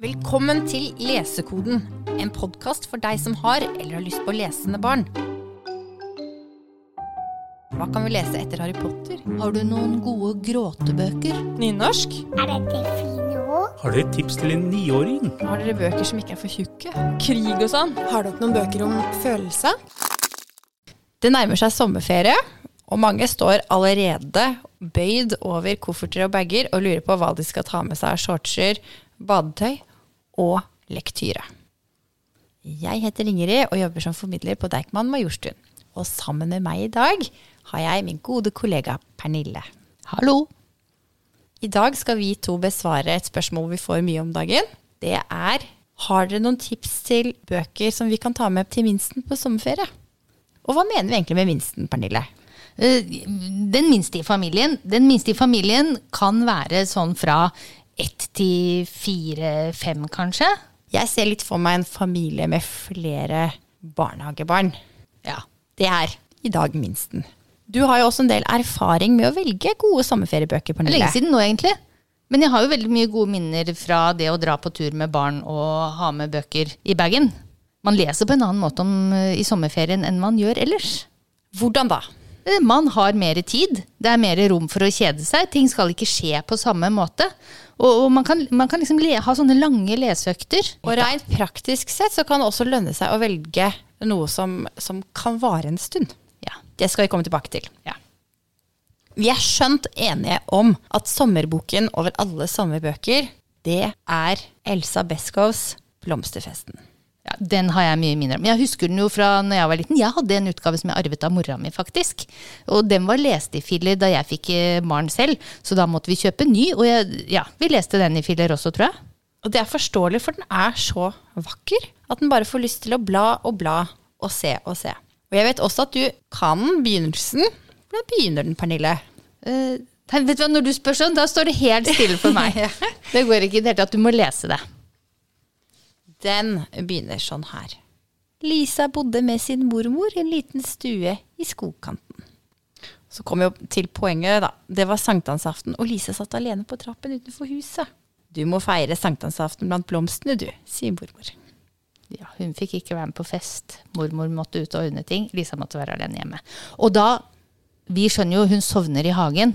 Velkommen til Lesekoden, en podkast for deg som har eller har lyst på lesende barn. Hva kan vi lese etter Harry Potter? Har du noen gode gråtebøker? Nynorsk? Er dette fine ord? Har dere et tips til en niåring? Har dere bøker som ikke er for tjukke? Krig og sånn? Har dere noen bøker om følelser? Det nærmer seg sommerferie, og mange står allerede bøyd over kofferter og bager og lurer på hva de skal ta med seg av shortser, badetøy og lektyre. Jeg heter Ingrid og jobber som formidler på Deichman Majorstuen. Og sammen med meg i dag har jeg min gode kollega Pernille. Hallo! I dag skal vi to besvare et spørsmål vi får mye om dagen. Det er har dere noen tips til bøker som vi kan ta med til minsten på sommerferie? Og hva mener vi egentlig med minsten, Pernille? Eh, Den minste i familien, den minste i familien kan være sånn fra ett til fire-fem, kanskje. Jeg ser litt for meg en familie med flere barnehagebarn. Ja. Det er i dag minsten. Du har jo også en del erfaring med å velge gode sommerferiebøker, er Pernille. lenge siden nå, egentlig. Men jeg har jo veldig mye gode minner fra det å dra på tur med barn og ha med bøker i bagen. Man leser på en annen måte om, eh, i sommerferien enn man gjør ellers. Hvordan da? Eh, Man har mer tid. Det er mer rom for å kjede seg. Ting skal ikke skje på samme måte. Og, og man kan, man kan liksom le, ha sånne lange leseøkter. Og rent praktisk sett så kan det også lønne seg å velge noe som, som kan vare en stund. Ja. Det skal vi komme tilbake til. ja. Vi er skjønt enige om at sommerboken over alle sommerbøker, det er Elsa Beskows 'Blomsterfesten'. Ja, Den har jeg mye minner om. Jeg husker den jo fra når jeg var liten. Jeg hadde en utgave som jeg arvet av mora mi, faktisk. Og den var lest i filler da jeg fikk Maren barn selv, så da måtte vi kjøpe ny. Og jeg, ja, vi leste den i filler også, tror jeg. Og det er forståelig, for den er så vakker at den bare får lyst til å bla og bla og se og se. Og jeg vet også at du kan begynnelsen. Hvordan begynner den, Pernille? Uh, vet du hva, Når du spør sånn, da står det helt stille for meg. Det går ikke i det hele tatt. Du må lese det. Den begynner sånn her. Lisa bodde med sin mormor i en liten stue i skogkanten. Så kom vi opp til poenget, da. Det var sankthansaften, og Lisa satt alene på trappen utenfor huset. Du må feire sankthansaften blant blomstene, du, sier mormor. Ja, Hun fikk ikke være med på fest. Mormor måtte ut og ordne ting. Lisa måtte være alene hjemme. Og da Vi skjønner jo hun sovner i hagen.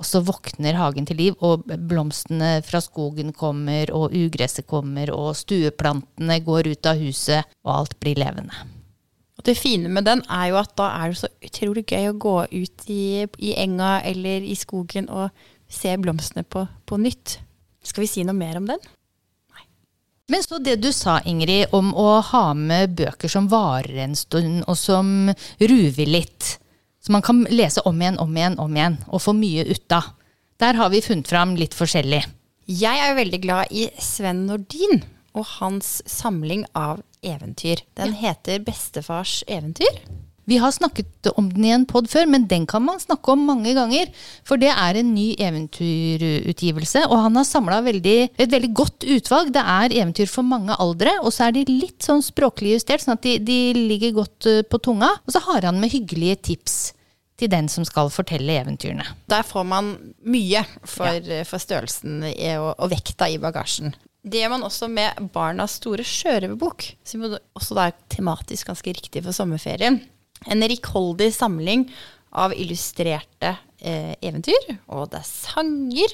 Og så våkner hagen til liv, og blomstene fra skogen kommer, og ugresset kommer, og stueplantene går ut av huset, og alt blir levende. Og det fine med den er jo at da er det så utrolig gøy å gå ut i, i enga eller i skogen og se blomstene på, på nytt. Skal vi si noe mer om den? Men så det du sa, Ingrid, om å ha med bøker som varer en stund, og som ruver litt. Som man kan lese om igjen, om igjen, om igjen, og få mye ut av. Der har vi funnet fram litt forskjellig. Jeg er jo veldig glad i Sven Nordin og hans samling av eventyr. Den heter Bestefars eventyr. Vi har snakket om den i en pod før, men den kan man snakke om mange ganger. For det er en ny eventyrutgivelse, og han har samla et veldig godt utvalg. Det er eventyr for mange aldre, og så er de litt sånn språklig justert, sånn at de, de ligger godt eh, på tunga. Og så har han med hyggelige tips til den som skal fortelle eventyrene. Der får man mye for, for størrelsen og, og vekta i bagasjen. Det gjør man også med Barnas store sjørøverbok, som også er tematisk ganske riktig for sommerferien. En rikholdig samling av illustrerte eh, eventyr, og det er sanger.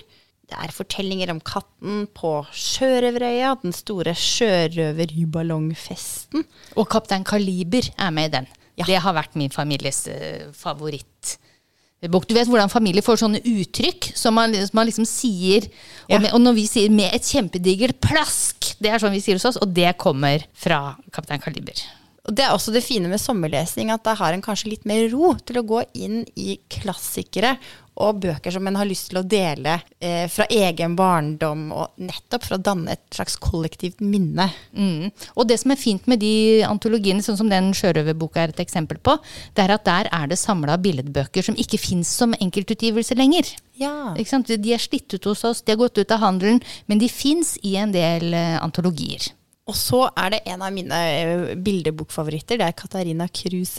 Det er fortellinger om katten på Sjørøverøya, den store sjørøverballongfesten. Og Kaptein Kaliber er med i den. Ja. Det har vært min families eh, favorittbok. Du vet hvordan familier får sånne uttrykk som man, som man liksom sier. Og, Ja. med, og når vi sier 'med et kjempedigert plask', det er sånn vi sier hos oss, og det kommer fra Kaptein Kaliber. Og Det er også det fine med sommerlesning, at da har en kanskje litt mer ro til å gå inn i klassikere og bøker som en har lyst til å dele eh, fra egen barndom, og nettopp for å danne et slags kollektivt minne. Mm. Og det som er fint med de antologiene, sånn som den sjørøverboka er et eksempel på, det er at der er det samla billedbøker som ikke fins som enkeltutgivelse lenger. Ja. De er slitt ut hos oss, de har gått ut av handelen, men de fins i en del eh, antologier. Og så er det en av mine eh, bildebokfavoritter. Det er Katarina Krus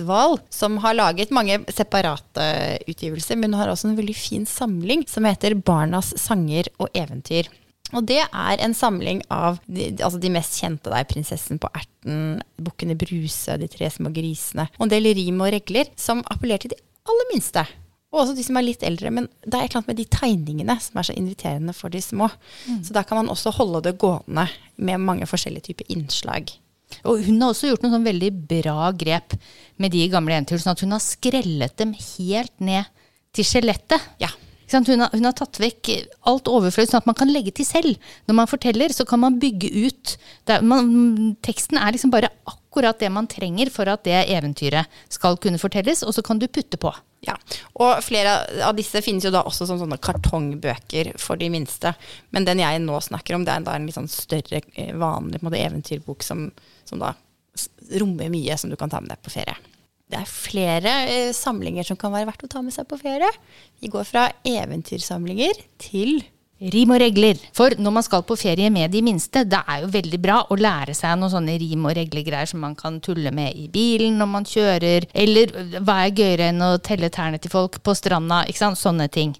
som har laget mange separate utgivelser, men hun har også en veldig fin samling som heter Barnas sanger og eventyr. Og det er en samling av de, altså de mest kjente der, 'Prinsessen på erten', 'Bukkene Bruse', 'De tre små grisene', og en del rim og regler som appellerer til de aller minste. Og også de som er litt eldre. Men det er et eller annet med de tegningene som er så inviterende for de små. Så da kan man også holde det gående med mange forskjellige typer innslag. Og hun har også gjort noen sånn veldig bra grep med de gamle eventyrene. Sånn at hun har skrellet dem helt ned til skjelettet. Ja. Hun, har, hun har tatt vekk alt overfløyd, sånn at man kan legge til selv. Når man forteller, så kan man bygge ut. Er, man, teksten er liksom bare akkurat det man trenger for at det eventyret skal kunne fortelles, og så kan du putte på. Ja, og flere av disse finnes jo da også som sånne kartongbøker for de minste. Men den jeg nå snakker om, det er en litt sånn større, eh, vanlig måte, eventyrbok som, som da rommer mye som du kan ta med deg på ferie. Det er flere eh, samlinger som kan være verdt å ta med seg på ferie. Vi går fra eventyrsamlinger til Rim og regler. For når man skal på ferie med de minste, det er jo veldig bra å lære seg noen sånne rim og regler-greier som man kan tulle med i bilen når man kjører, eller hva er gøyere enn å telle tærne til folk på stranda, ikke sant, sånne ting.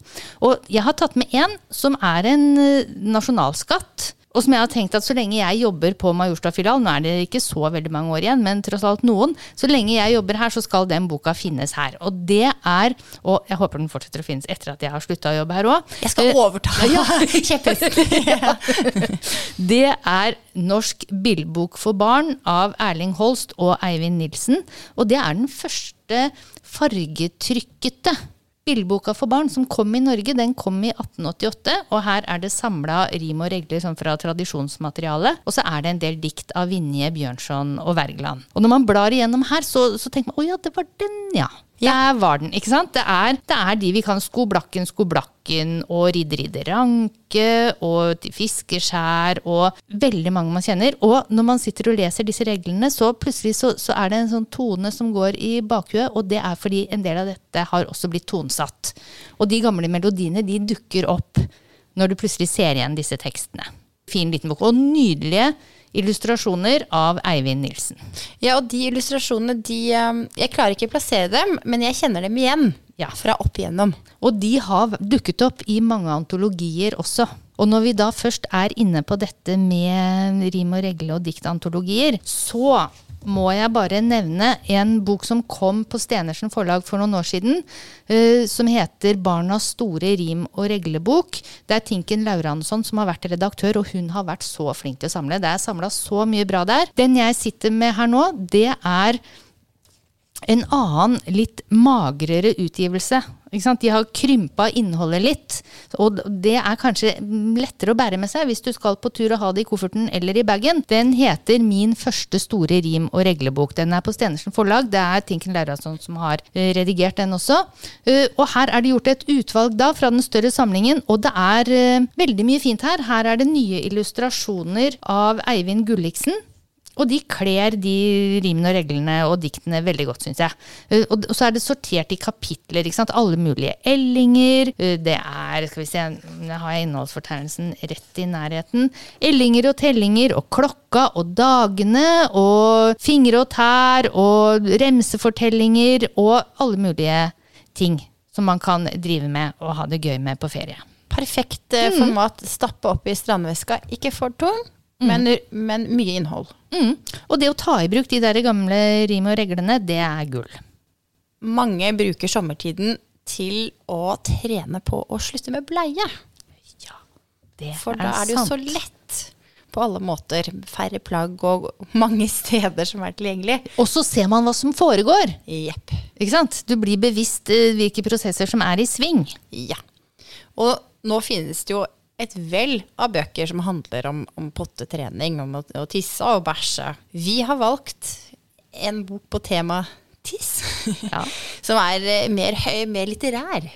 Og jeg har tatt med en som er en eh, nasjonalskatt. Og som jeg har tenkt at så lenge jeg jobber på Majorstad-filialen, nå er det ikke så veldig mange år igjen, men tross alt noen, så lenge jeg jobber her, så skal den boka finnes her. Og det er, og jeg håper den fortsetter å finnes etter at jeg har slutta å jobbe her òg. Jeg skal overta kjepphesten. Det er Norsk billedbok for barn av Erling Holst og Eivind Nilsen. Og det er den første fargetrykkete billedboka for barn som kom i Norge. Den kom i 1888, og her er det samla rim og regler sånn fra tradisjonsmateriale. Og så er det en del dikt av Vinje, Bjørnson og Wergeland. Og når man blar igjennom her, så, så tenker man å ja, det var den, ja. Der var den, ikke sant? Det er, det er de vi kan Skoblakken, Skoblakken og Ridder Ridder Ranke og Fiskeskjær og veldig mange man kjenner. Og når man sitter og leser disse reglene, så plutselig så, så er det en sånn tone som går i bakhuet, og det er fordi en del av dette har også blitt tonsatt. Og de gamle melodiene, de dukker opp når du plutselig ser igjen disse tekstene. Fin liten bok. Og nydelige illustrasjoner av Eivind Nilsen. Ja, og de illustrasjonene, de eh, Jeg klarer ikke å plassere dem, men jeg kjenner dem igjen. Ja. Fra opp igjennom. Og de har dukket opp i mange antologier også. Og når vi da først er inne på dette med rim og regle og diktantologier, så må jeg bare nevne en bok som kom på Stenersen forlag for noen år siden, uh, som heter 'Barnas store rim- og reglebok'. Det er Tinken Lauransson som har vært redaktør, og hun har vært så flink til å samle. Det er samla så mye bra der. Den jeg sitter med her nå, det er en annen, litt magrere utgivelse. De har krympa innholdet litt. Og det er kanskje lettere å bære med seg hvis du skal på tur og ha det i kofferten eller i bagen. Den heter Min første store rim- og reglebok. Den er på Stenersen forlag. Det er Tinken Lauransson som har eh, redigert den også. Eh, Og her er det gjort et utvalg da fra den større samlingen, og det er eh, veldig mye fint her. Her er det nye illustrasjoner av Eivind Gulliksen. Og de kler de rimene og reglene og diktene veldig godt, syns jeg. Eh, Og så er det sortert i kapitler. ikke sant? Alle mulige ellinger. Eh, Det er skal vi se, Nå har jeg innholdsfortegnelsen rett i nærheten. Ellinger og tellinger og klokka og dagene og fingre og tær og remsefortellinger og alle mulige ting som man kan drive med og ha det gøy med på ferie. Perfekt mm. format. Stappe opp i strandveska. Ikke for tung, men, men mye innhold. Mm. Og det å ta i bruk de der gamle rim og reglene, det er gull. Mange bruker sommertiden til å trene på å slutte med bleie. Ja, Det For da er det jo så lett på alle måter. Færre plagg og mange steder som er tilgjengelig. Og så ser man hva som foregår. Jepp. Ikke sant? Du blir bevisst eh, hvilke prosesser som er i sving. Ja. Og nå finnes det jo et vell av bøker som handler om, om pottetrening, om å, å tisse og bæsje. Vi har valgt en bok på tema tiss, Ja. som er eh, mer høy, mer litterær.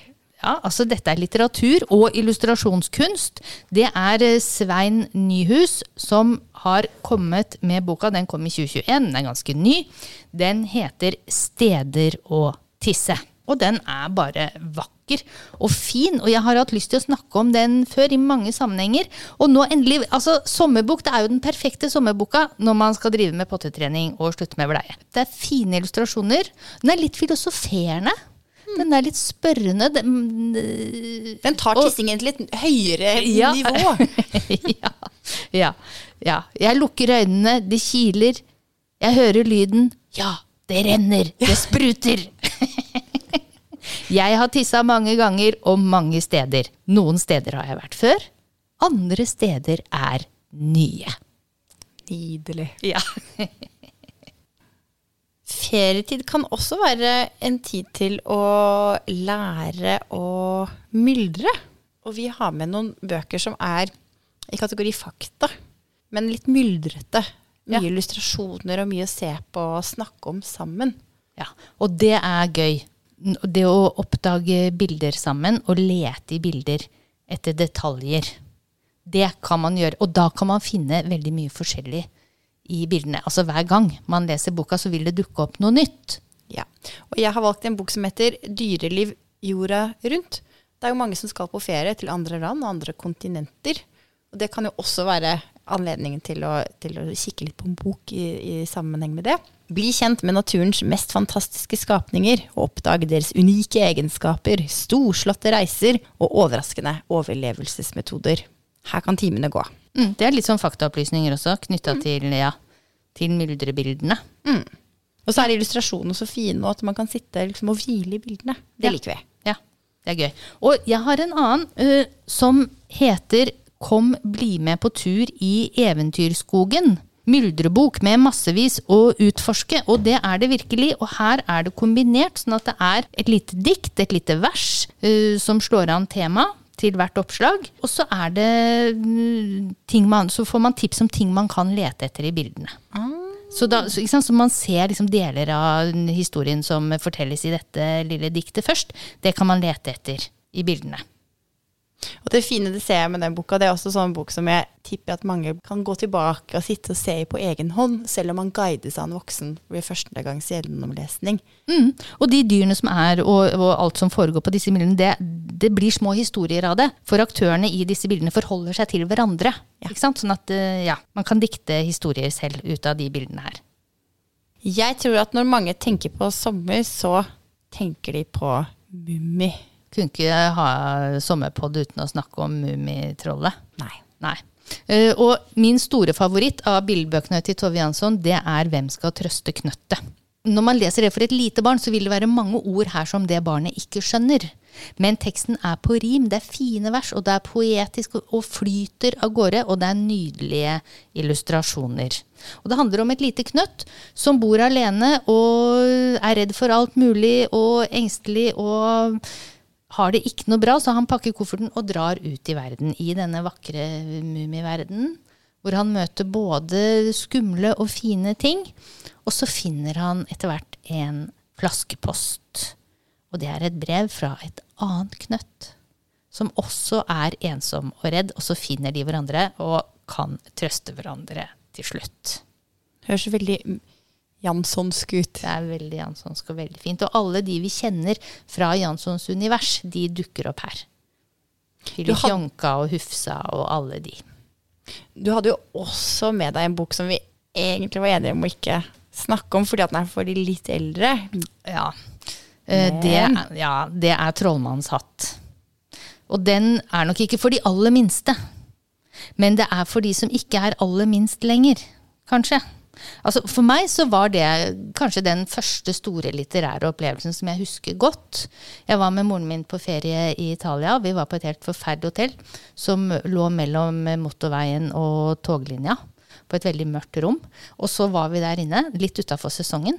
Ja, altså Dette er litteratur og illustrasjonskunst. Det er eh, Svein Nyhus som har kommet med boka. Den kom i 2021, den er ganske ny. Den heter 'Steder å tisse'. Og den er bare vakker og fin. Og jeg har hatt lyst til å snakke om den før i mange sammenhenger. Og nå endelig, altså Sommerbok det er jo den perfekte sommerboka når man skal drive med pottetrening og slutte med bleie. Det er fine illustrasjoner. Den er litt filosoferende. Den er litt spørrende. Den, Den tar tissingen til et høyere Ja. nivå. ja, ja, ja. Jeg lukker øynene, det kiler. Jeg hører lyden. Ja, det renner, det spruter. Jeg har tissa mange ganger og mange steder. Noen steder har jeg vært før. Andre steder er nye. Nydelig. Ja. Ferietid kan også være en tid til å lære å myldre. Og vi har med noen bøker som er i kategori fakta, men litt myldrete. Mye Ja. illustrasjoner og mye å se på og snakke om sammen. Ja, og det er gøy. Det å oppdage bilder sammen og lete i bilder etter detaljer. Det kan man gjøre, og da kan man finne veldig mye forskjellig i bildene. Altså hver gang man leser boka, så vil det dukke opp noe nytt. Ja. Og jeg har valgt en bok som heter 'Dyreliv jorda rundt'. Det er jo mange som skal på ferie til andre land og andre kontinenter. Og det kan jo også være anledningen til å, til å kikke litt på en bok i, i sammenheng med det. Bli kjent med naturens mest fantastiske skapninger, og oppdag deres unike egenskaper, storslåtte reiser og overraskende overlevelsesmetoder. Her kan timene gå. Mm, det er litt sånn faktaopplysninger også, knytta til, ja, til myldrebildene. Og så er illustrasjonene så fine, og at man kan sitte liksom, og hvile i bildene. Det Ja. liker vi. Ja, det er gøy. Og jeg har en annen uh, som heter Kom bli med på tur i eventyrskogen. Myldrebok med massevis å utforske, og det er det virkelig. Og her er det kombinert, sånn at det er et lite dikt, et lite vers, uh, som slår an tema til hvert oppslag. Og så er det mm, ting man, så får man tips om ting man kan lete etter i bildene. Så, da, så, så man ser liksom deler av historien som fortelles i dette lille diktet først. Det kan man lete etter i bildene. Og det fine det ser jeg med den boka, det er også sånn bok som jeg tipper at mange kan gå tilbake og sitte og se i på egen hånd, selv om man guides av en voksen ved første gangs gjennomlesning. Mm. Og de dyrene som er, og, og alt som foregår på disse bildene, det, det blir små historier av det. For aktørene i disse bildene forholder seg til hverandre. Ikke sant? Sånn at eh, ja, man kan dikte historier selv ut av de bildene her. Jeg tror at når mange tenker på sommer, så tenker de på Mummi. Kunne ikke ha sommerpod uten å snakke om Mummitrollet. Nei. Nei. Uh, og min store favoritt av billedbøkene til Tove Jansson, det er 'Hvem skal trøste knøttet'. Når man leser det for et lite barn, så vil det være mange ord her som det barnet ikke skjønner. Men teksten er på rim, det er fine vers, og det er poetisk og- flyter av gårde, og det er nydelige illustrasjoner. Og det handler om et lite knøtt som bor alene og er redd for alt mulig og engstelig og har det ikke noe bra, så han pakker kofferten og drar ut i verden, i denne vakre mummiverdenen, hvor han møter både skumle og fine ting. Og så finner han etter hvert en flaskepost. Og det er et brev fra et annet knøtt, som også er ensom og redd. Og så finner de hverandre og kan trøste hverandre til slutt. Høres veldig janssonsk ut. Det er veldig janssonsk og veldig fint. Og alle de vi kjenner fra Janssons univers, de dukker opp her. Filip Jonka og Hufsa og alle de. Du hadde jo også med deg en bok som vi egentlig var enige om å ikke snakke om, fordi at den er for de litt eldre. Ja. Eh, Det, er- ja, det er Trollmannens hatt. Og den er nok ikke for de aller minste. Men det er for de som ikke er aller minst lenger, kanskje. Altså, for meg så var det kanskje den første store litterære opplevelsen som jeg husker godt. Jeg var med moren min på ferie i Italia. Vi var på et helt forferdelig hotell som lå mellom motorveien og toglinja. På et veldig mørkt rom. Og så var vi der inne, litt utafor sesongen.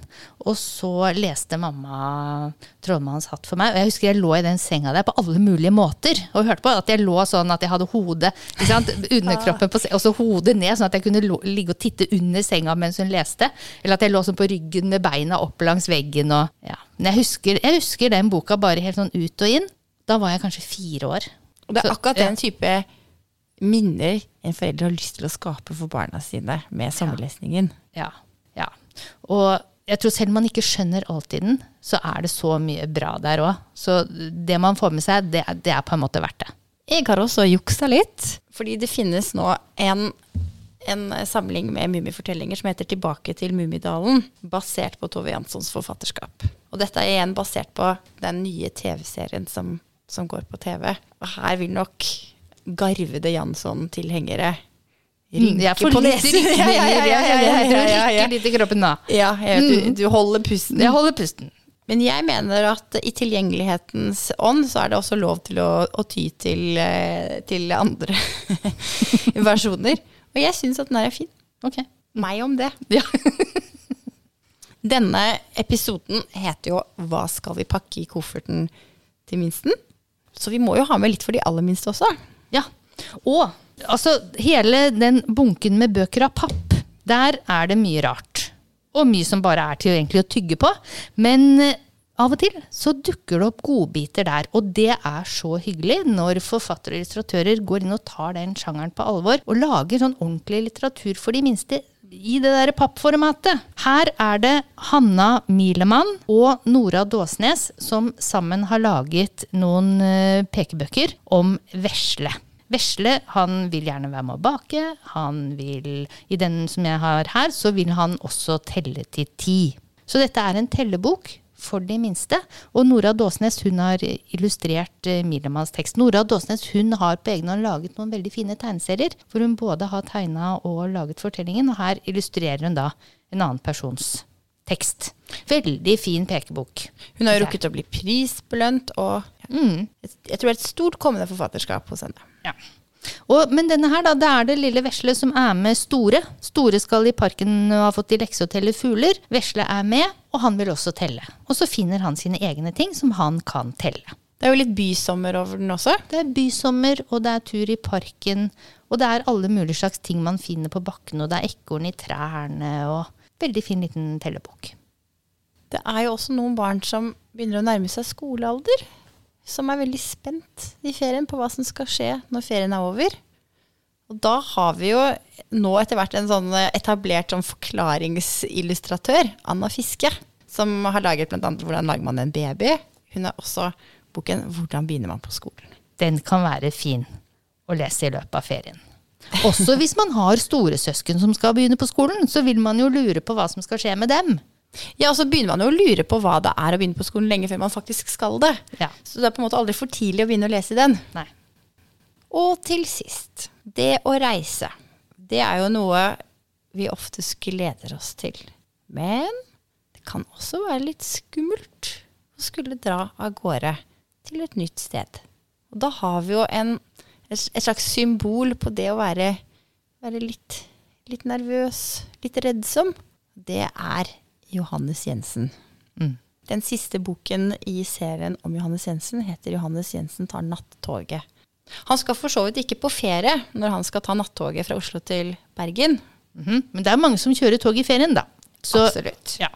Og så leste mamma 'Trollmannens hatt' for meg. Og jeg husker jeg lå i den senga der på alle mulige måter. Og hørte på at jeg lå sånn at jeg hadde hodet ikke sant? underkroppen på senga, og så hodet ned, sånn at jeg kunne ligge og titte under senga mens hun leste. Eller at jeg lå sånn på ryggen med beina opp langs veggen. Og, ja. Men jeg husker, jeg husker den boka bare helt sånn ut og inn. Da var jeg kanskje fire år. Og det er akkurat den type minner en forelder har lyst til å skape for barna sine med sommerlesningen. Ja, ja. Og jeg tror selv om man ikke skjønner alt den, så er det så mye bra der òg. Så det man får med seg, det, det er på en måte verdt det. Jeg har også juksa litt, fordi det finnes nå en, en samling med mummifortellinger som heter 'Tilbake til Mummidalen', basert på Tove Janssons forfatterskap. Og dette er igjen basert på den nye TV-serien som, som går på TV. Og her vil nok garvede Jansson-tilhengere Mm, får på nesen. Ja, ja, ja, ja, ja, litt i kroppen da. Ja, vet, du, holder pusten. Jeg holder pusten. Men jeg mener at i tilgjengelighetens ånd så er det også lov til å, å ty til, eh, til andre versjoner. Og jeg syns at den her er fin. Ok. Meg om det. Ja. Denne episoden heter jo 'Hva skal vi pakke i kofferten til minsten?' Så vi må jo ha med litt for de aller minste også. Ja. Og altså, hele den bunken med bøker av papp, der er det mye rart. Og mye som bare er til egentlig å tygge på. Men eh, av og til så dukker det opp godbiter der. Og det er så hyggelig når forfattere og illustratører går inn og tar den sjangeren på alvor, og lager sånn ordentlig litteratur for de minste i det der pappformatet. Her er det Hanna Milemann og Nora Dåsnes som sammen har laget noen eh, pekebøker om vesle. Vesle han vil gjerne være med å bake. Han vil, I den som jeg har her, så vil han også telle til ti. Så dette er en tellebok for de minste. Og Nora Dåsnes hun har illustrert eh, Milemanns tekst. Nora Dåsnes hun har på egen hånd laget noen veldig fine tegneserier, hvor hun både har tegna og laget fortellingen, og her illustrerer hun da en annen persons tekst. Veldig fin pekebok. Hun har jo rukket å bli prisbelønt, og mm. jeg tror det er et stort kommende forfatterskap hos henne. Ja. Og, men denne her, da, det er det lille vesle som er med Store. Store skal i parken og har fått i lekse å telle fugler. Vesle er med, og han vil også telle. Og så finner han sine egne ting som han kan telle. Det er jo litt bysommer over den også. Det er bysommer, og det er tur i parken, og det er alle mulige slags ting man finner på bakken, og det er ekorn i trærne, og veldig fin liten tellebok. Det er jo også noen barn som begynner å nærme seg skolealder. Som er veldig spent i ferien på hva som skal skje når ferien er over. Og da har vi jo nå etter hvert en sånn etablert sånn forklaringsillustratør, Anna Fiske, som har laget bl.a. 'Hvordan lager man en baby'. Hun har også boken 'Hvordan begynner man på skolen'. Den kan være fin å lese i løpet av ferien. Også hvis man har store søsken som skal begynne på skolen, så vil man jo lure på hva som skal skje med dem. Ja, og så begynner man jo å lure på hva det er å begynne på skolen lenge før man faktisk skal det. Ja. Så det er på en måte aldri for tidlig å begynne å lese den. Nei. Og til sist, det å reise. Det er jo noe vi oftest gleder oss til. Men det kan også være litt skummelt å skulle dra av gårde til et nytt sted. Og da har vi jo en, et et slags symbol på det å være, være litt, litt nervøs, litt reddsom. Det er Johannes Jensen. Mm. Den siste boken i serien om Johannes Jensen heter 'Johannes Jensen tar nattoget'. Han skal for så vidt ikke på ferie når han skal ta nattoget fra Oslo til Bergen. Mhm. Men det er mange som kjører tog i ferien, da. Så, Absolutt. Ja.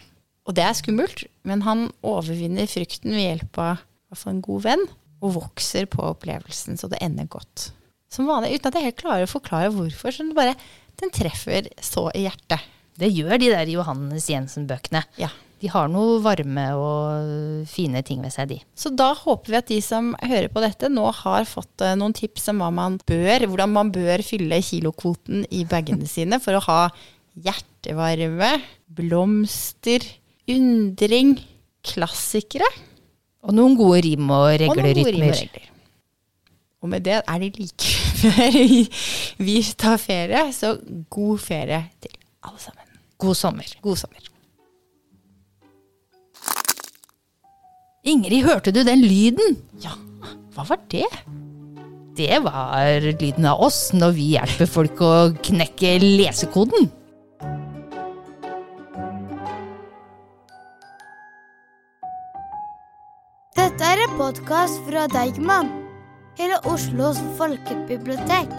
Og det er skummelt, men han overvinner frykten ved hjelp av en god venn, og vokser på opplevelsen så det ender godt. Som vanlig, uten at jeg helt klarer å forklare hvorfor, så den bare, den treffer så i hjertet. Det gjør de der Johannes Jensen-bøkene. Ja. De har noe varme og fine ting ved seg, de. Så da håper vi at de som hører på dette, nå har fått eh, noen tips om hva man bør, hvordan man bør fylle kilokvoten i bagene sine for å ha hjertevarme, blomster, undring, klassikere Og noen gode rim og rim og. Og med det er det like før vi, vi tar ferie, så god ferie til alle sammen. God sommer. God sommer. Ingrid, hørte du den lyden? Ja, hva var det? Det var lyden av oss når vi hjelper folk å knekke lesekoden. Dette er en podkast fra Deigman, hele Oslos folkebibliotek.